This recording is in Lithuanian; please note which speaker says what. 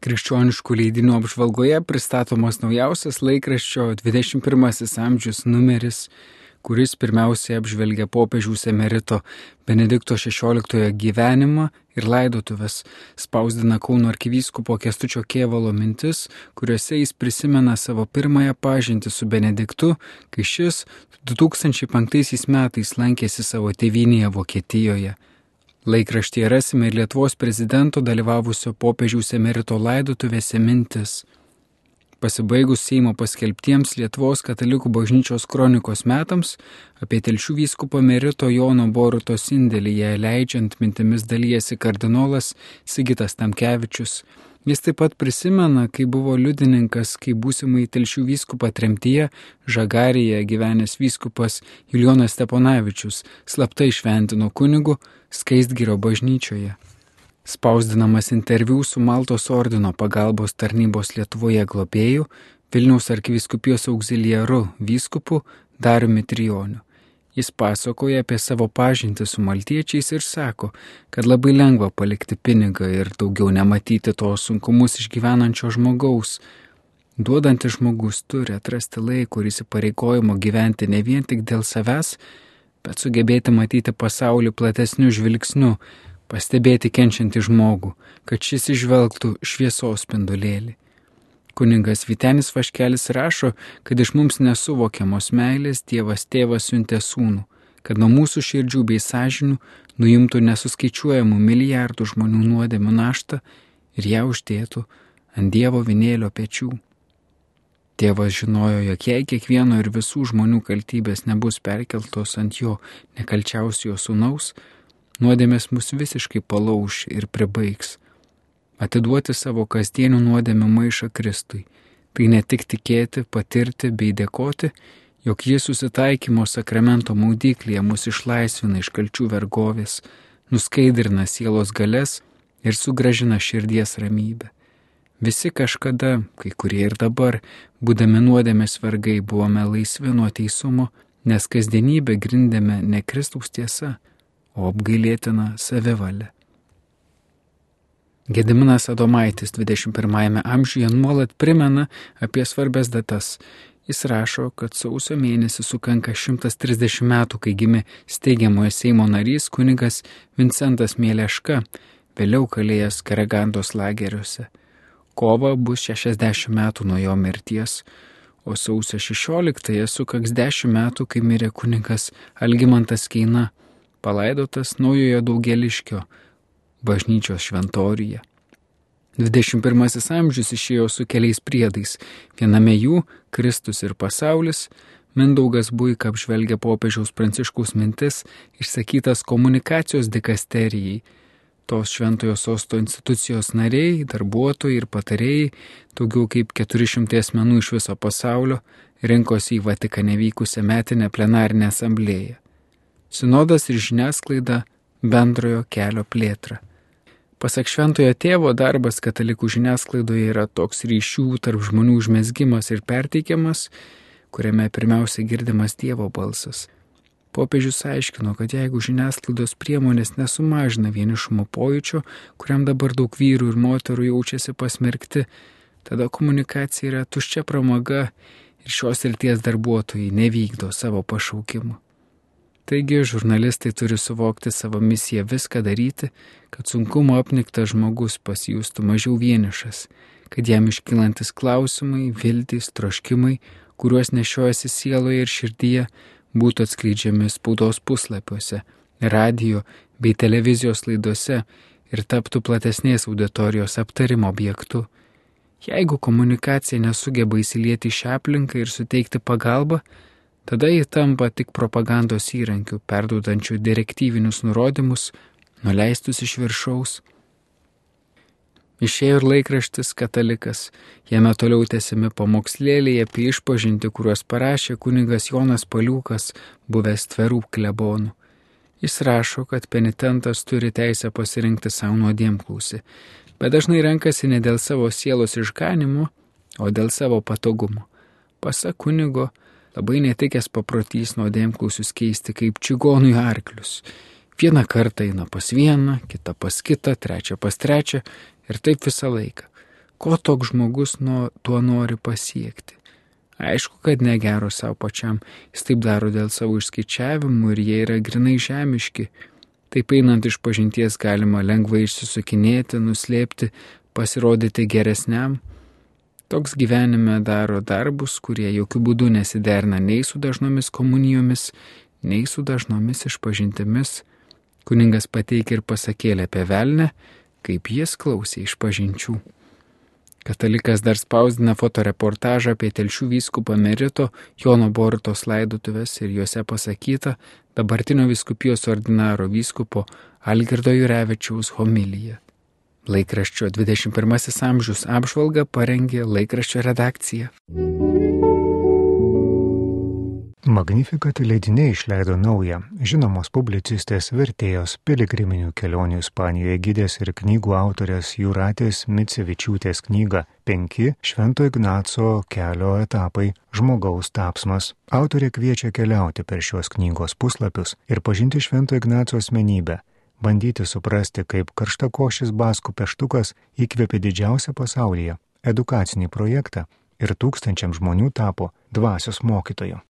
Speaker 1: Krikščioniškų leidinių apžvalgoje pristatomas naujausias laikraščio 21 amžius numeris, kuris pirmiausiai apžvelgia popiežiaus emerito Benedikto XVI gyvenimą ir laidotuvės, spausdina Kauno arkivyskupo Kestučio Kievalo mintis, kuriuose jis prisimena savo pirmąją pažintį su Benediktu, kai šis 2005 metais lankėsi savo tėvynėje Vokietijoje. Laikraštyje rasime ir Lietuvos prezidento dalyvavusio popiežiaus emerito laidotuvėse mintis. Pasibaigus Seimo paskelbtiems Lietuvos katalikų bažnyčios kronikos metams apie telšių vyskupo merito Jono Borutos indėlį ją leidžiant mintimis dalyjasi kardinolas Sigitas Tamkevičius. Jis taip pat prisimena, kai buvo liudininkas, kai būsimai telšių vyskupą tremtyje Žagarėje gyvenęs vyskupas Julijonas Steponavičius slaptai šventino kunigu Skaistgirio bažnyčioje. Spausdinamas interviu su Maltos ordino pagalbos tarnybos Lietuvoje globėjų Vilniaus arkiviskupijos auxiliaru vyskupu Dariumi Trijoniu. Jis pasakoja apie savo pažintį su maltiečiais ir sako, kad labai lengva palikti pinigą ir daugiau nematyti to sunkumus išgyvenančio žmogaus. Duodantis žmogus turi atrasti laiko ir įsipareigojimo gyventi ne vien tik dėl savęs, bet sugebėti matyti pasaulį platesniu žvilgsniu, pastebėti kenčiantį žmogų, kad šis išvelgtų šviesos spindulėlį. Kuningas Vitenis Vaškelis rašo, kad iš mums nesuvokiamos meilės Dievas tėvas siuntė sūnų, kad nuo mūsų širdžių bei sąžinių nuimtų nesuskaičiuojamų milijardų žmonių nuodėmų naštą ir ją uždėtų ant Dievo vinėlio pečių. Tėvas žinojo, jog jei kiekvieno ir visų žmonių kaltybės nebus perkeltos ant jo nekalčiausio sūnaus, nuodėmės mus visiškai palauž ir pribaigs atiduoti savo kasdienių nuodėmių maišą Kristui. Tai ne tik tikėti, patirti bei dėkoti, jog jis susitaikymo sakramento maudyklėje mus išlaisvina iš kalčių vergovės, nuskaidrina sielos galės ir sugražina širdies ramybę. Visi kažkada, kai kurie ir dabar, būdami nuodėmės vergai, buvome laisvi nuo teisumo, nes kasdienybę grindėme ne Kristaus tiesa, o apgailėtina savivalė. Gediminas Adomaitis 21-ame amžiuje nuolat primena apie svarbės datas. Jis rašo, kad sausio mėnesį sukanka 130 metų, kai gimė steigiamojo Seimo narys kunigas Vincentas Mieleška, vėliau kalėjęs Karagandos lageriuose. Kova bus 60 metų nuo jo mirties, o sausio 16-ąją sukaks 10 metų, kai mirė kunigas Algimantas Keina, palaidotas naujojo daugeliškio bažnyčios šventoriuje. 21 amžius išėjo su keliais priedais. Viename jų - Kristus ir pasaulis. Mindaugas Buika apžvelgia popiežiaus pranciškaus mintis išsakytas komunikacijos dikasterijai. Tos šventojo sosto institucijos nariai, darbuotojai ir patarėjai, daugiau kaip 400 asmenų iš viso pasaulio, rinkosi į Vatikane vykusią metinę plenarinę asamblėją. Sinodas ir žiniasklaida bendrojo kelio plėtra. Pasak šventojo tėvo darbas katalikų žiniasklaidoje yra toks ryšių tarp žmonių užmesgimas ir perteikiamas, kuriame pirmiausia girdimas Dievo balsas. Popiežius aiškino, kad jeigu žiniasklaidos priemonės nesumažina vienišumo pojūčio, kuriam dabar daug vyrų ir moterų jaučiasi pasmerkti, tada komunikacija yra tuščia pramaga ir šios ryties darbuotojai nevykdo savo pašaukimo. Taigi žurnalistai turi suvokti savo misiją viską daryti, kad sunkumo apniktas žmogus pasijūstų mažiau vienišas, kad jam iškylantis klausimai, viltys, troškimai, kuriuos nešiojasi sieloje ir širdyje, būtų atskleidžiami spaudos puslapiuose, radio bei televizijos laidose ir taptų platesnės auditorijos aptarimo objektu. Jeigu komunikacija nesugeba įsilieti šią aplinką ir suteikti pagalbą, Tada jį tampa tik propagandos įrankiu, perduodančiu direktyvinius nurodymus, nuleistus iš viršaus. Išėjo ir laikraštis katalikas, jame toliau tęsimi pamokslėliai apie išpažinti, kuriuos parašė kunigas Jonas Paliukas, buvęs tverų klebonų. Jis rašo, kad penitentas turi teisę pasirinkti savo nuodėmklausį, bet dažnai renkasi ne dėl savo sielos išganimo, o dėl savo patogumo. Pasak kunigo, Labai netikęs paprotys nuodėmklausius keisti kaip čigonui arklius. Vieną kartą eina pas vieną, kitą pas kitą, trečią pas trečią ir taip visą laiką. ko toks žmogus nuo tuo nori pasiekti. Aišku, kad negero savo pačiam, jis taip daro dėl savo išskaičiavimų ir jie yra grinai žemiški. Taip einant iš pažinties galima lengvai išsisukinėti, nuslėpti, pasirodyti geresniam. Toks gyvenime daro darbus, kurie jokių būdų nesiderna nei su dažnomis komunijomis, nei su dažnomis išpažintimis. Kuningas pateikia ir pasakėlė apie velnę, kaip jis klausė iš pažinčių. Katalikas dar spausdina fotoreportažą apie telšių vyskupą Merito Jono Borutos laidotuvės ir juose pasakyta dabartinio viskupijos ordinaro vyskupo Algirdo Jurevičiaus homilija. Laikraščio 21 amžius apžvalga parengė laikraščio redakcija.
Speaker 2: Magnificat leidiniai išleido naują, žinomos publicistės vertėjos piligriminių kelionių Ispanijoje gydės ir knygų autorės Juratės Micevičiūtės knygą Penki Švento Ignaco kelio etapai - žmogaus tapsmas. Autorė kviečia keliauti per šios knygos puslapius ir pažinti Švento Ignaco asmenybę, bandyti suprasti, kaip karštakošis baskų peštukas įkvėpė didžiausią pasaulyje edukacinį projektą ir tūkstančiam žmonių tapo dvasios mokytoju.